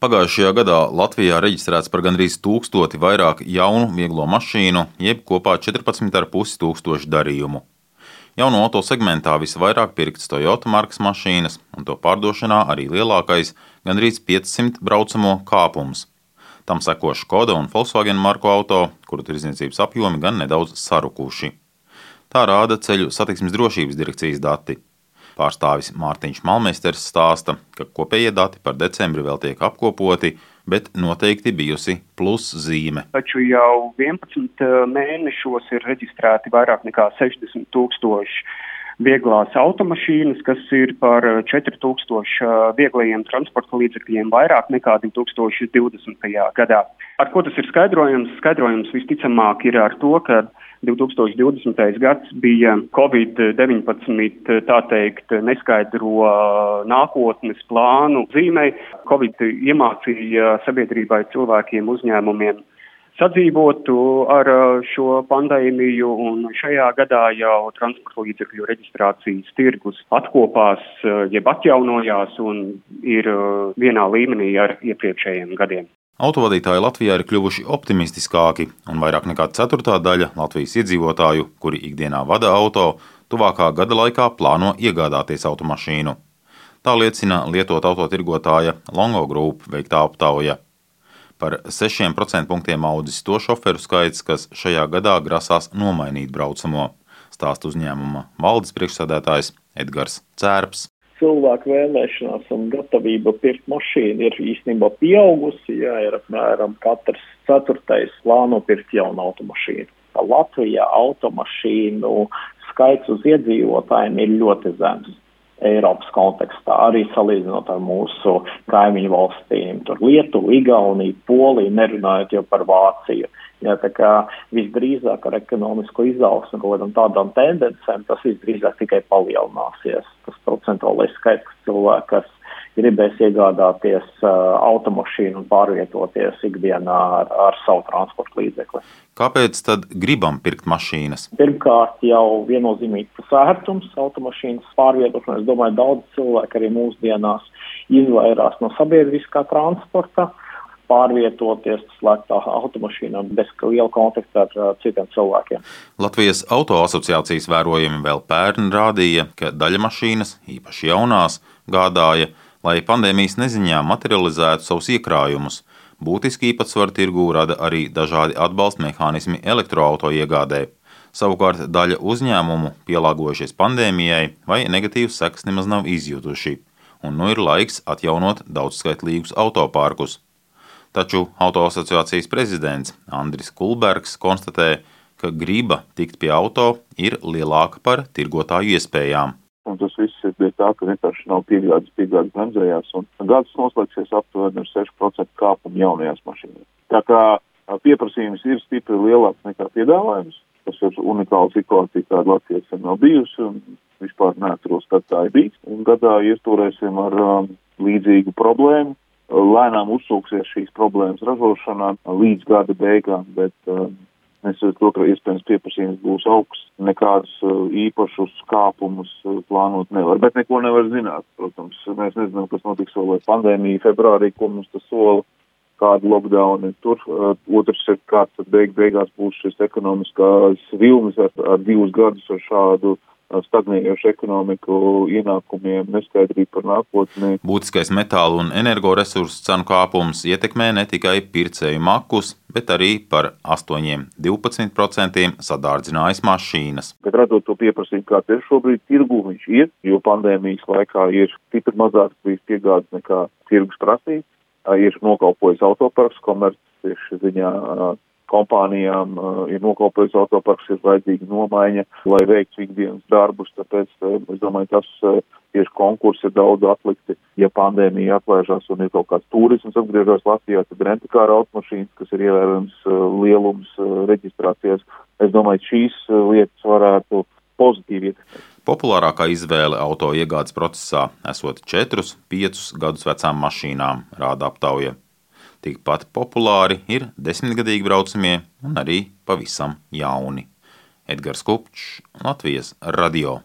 Pagājušajā gadā Latvijā reģistrēts par gandrīz tūkstoti vairāk jaunu vieglo mašīnu, jeb kopā 14,5 tūkstoši darījumu. Jauno auto segmentā visvairāk pirktas Toyota markas mašīnas, un to pārdošanā arī lielākais - gandrīz 500 braucamo kāpums. Tam seko Skoda un Volkswagen marku auto, kuru tirdzniecības apjomi gan nedaudz sarukuši. Tā rāda ceļu satiksmes drošības direkcijas dati. Pārstāvis Mārtiņš Malmesters stāsta, ka kopējie dati par decembri vēl tiek apkopoti, bet noteikti bijusi pluszīme. Taču jau 11 eh, mēnešos ir reģistrēti vairāk nekā 60 tūkstoši vieglās automašīnas, kas ir par 4000 eh, vieglajiem transporta līdzekļiem vairāk nekā 2020. gadā. Ar ko tas ir skaidrojams? Skaidrojums visticamāk ir ar to, ka 2020. gads bija Covid-19, tā teikt, neskaidro nākotnes plānu zīmē. Covid iemācīja sabiedrībai, cilvēkiem, uzņēmumiem sadzīvotu ar šo pandēmiju, un šajā gadā jau transporta līdzekļu reģistrācijas tirgus atkopās, jeb atjaunojās un ir vienā līmenī ar iepriekšējiem gadiem. Autovadītāji Latvijā ir kļuvuši optimistiskāki, un vairāk nekā ceturtā daļa Latvijas iedzīvotāju, kuri ikdienā vada auto, tuvākā gada laikā plāno iegādāties automašīnu. Tā liecina lietot autotirgotāja Longo Group veiktā aptauja. Par 6% punktiem audzis to šoferu skaits, kas šajā gadā grasās nomainīt braucamo, stāsta uzņēmuma valdes priekšsēdētājs Edgars Cērps cilvēku vēlēšanās un gatavība pirkt mašīnu ir īstenībā pieaugusi. Jā, ir apmēram katrs ceturtais plāno pirkt jaunu automašīnu. Latvijā automašīnu skaits uz iedzīvotājiem ir ļoti zems. Eiropas kontekstā, arī salīdzinot ar mūsu kaimiņu valstīm, tur Lietuvu, Igauniju, Poliju, nerunājot jau par Vāciju. Ja, tā kā visdrīzāk ar ekonomisko izaugsmu un tādām tendencēm tas visdrīzāk tikai palielināsies. Tas procentuālais skaits cilvēku, kas gribēs iegādāties uh, automašīnu un pārvietoties ikdienā ar, ar savu transporta līdzekli. Kāpēc tad gribam pirkt mašīnas? Pirmkārt, jau viennozīmīgi tas ērtums automašīnas pārvietošanai. Es domāju, daudz cilvēku arī mūsdienās izvairās no sabiedriskā transporta. Pārvietoties slēgtā automašīnā bez liela kontakta ar uh, citiem cilvēkiem. Latvijas auto asociācijas vērojumi vēl pērn rādīja, ka daļa mašīnas, īpaši jaunās, gādāja, lai pandēmijas neziņā materializētu savus iekrājumus. Būtiski īpatsvaru tirgū rada arī dažādi atbalsta mehānismi elektroauto iegādē. Savukārt daļa uzņēmumu pielāgojušies pandēmijai vai negatīvas sekas nemaz nav izjutuši, un nu ir laiks atjaunot daudzskaitlīgus autopārkus. Taču Auto asociācijas prezidents Andris Kulbergs konstatē, ka griba tikt pie auto ir lielāka par tirgotāju iespējām. Un tas viss tā, ka vienkārši nav piegādes, piegādes bremzējās, un gads noslēgsies aptuveni ar 6% kāpumu jaunajās mašīnās. Tā kā pieprasījums ir stipri lielāks nekā piedāvājums, tas ir unikāla situācija, kāda Latvijas sen nav bijusi, un vispār neatceros, kad tā ir bijis. Un gadā iesturēsim ar um, līdzīgu problēmu, lēnām uzsūksies šīs problēmas ražošanā līdz gada beigām, bet uh, es to, ka iespējams pieprasījums būs augsts, nekādus uh, īpašus kāpumus uh, plānot nevar, bet neko nevar zināt. Protams, mēs nezinām, kas notiks vēl vai pandēmija februārī, ko mums tas sola, kādu lockdownu tur. Uh, otrs ir, kāds beig beigās būs šis ekonomiskās vilnis ar, ar divus gadus ar šādu stagnējošu ekonomiku, ienākumiem, neskaidrību par nākotni. Būtiskais metālu un energoresursu cenu kāpums ietekmē ne tikai pircēju makus, bet arī par 8-12% sadārdzinājis mašīnas. Bet radot to pieprasījumu, kāds ir šobrīd tirgu, viņš ir, jo pandēmijas laikā ir stipri mazāk bijis piegādes nekā tirgus prasīts. Ir nokalpojis autoparks, komerces ziņā kompānijām uh, ir nokalpojis autoparks, ir vajadzīga nomaiņa, lai veiktu ikdienas darbus, tāpēc uh, es domāju, tas uh, tieši konkursi ir daudz atlikti. Ja pandēmija atlaižās un ir kaut kāds turisms atgriežas Latvijā, tad rentakāra automašīnas, kas ir ievērojams lielums reģistrācijas, es domāju, šīs lietas varētu pozitīvi ietekmēt. Populārākā izvēle auto iegādes procesā esot 4-5 gadus vecām mašīnām, rāda aptauja. Tikpat populāri ir desmitgadīgi braucamie un arī pavisam jauni. Edgars Kupčs, Latvijas radio.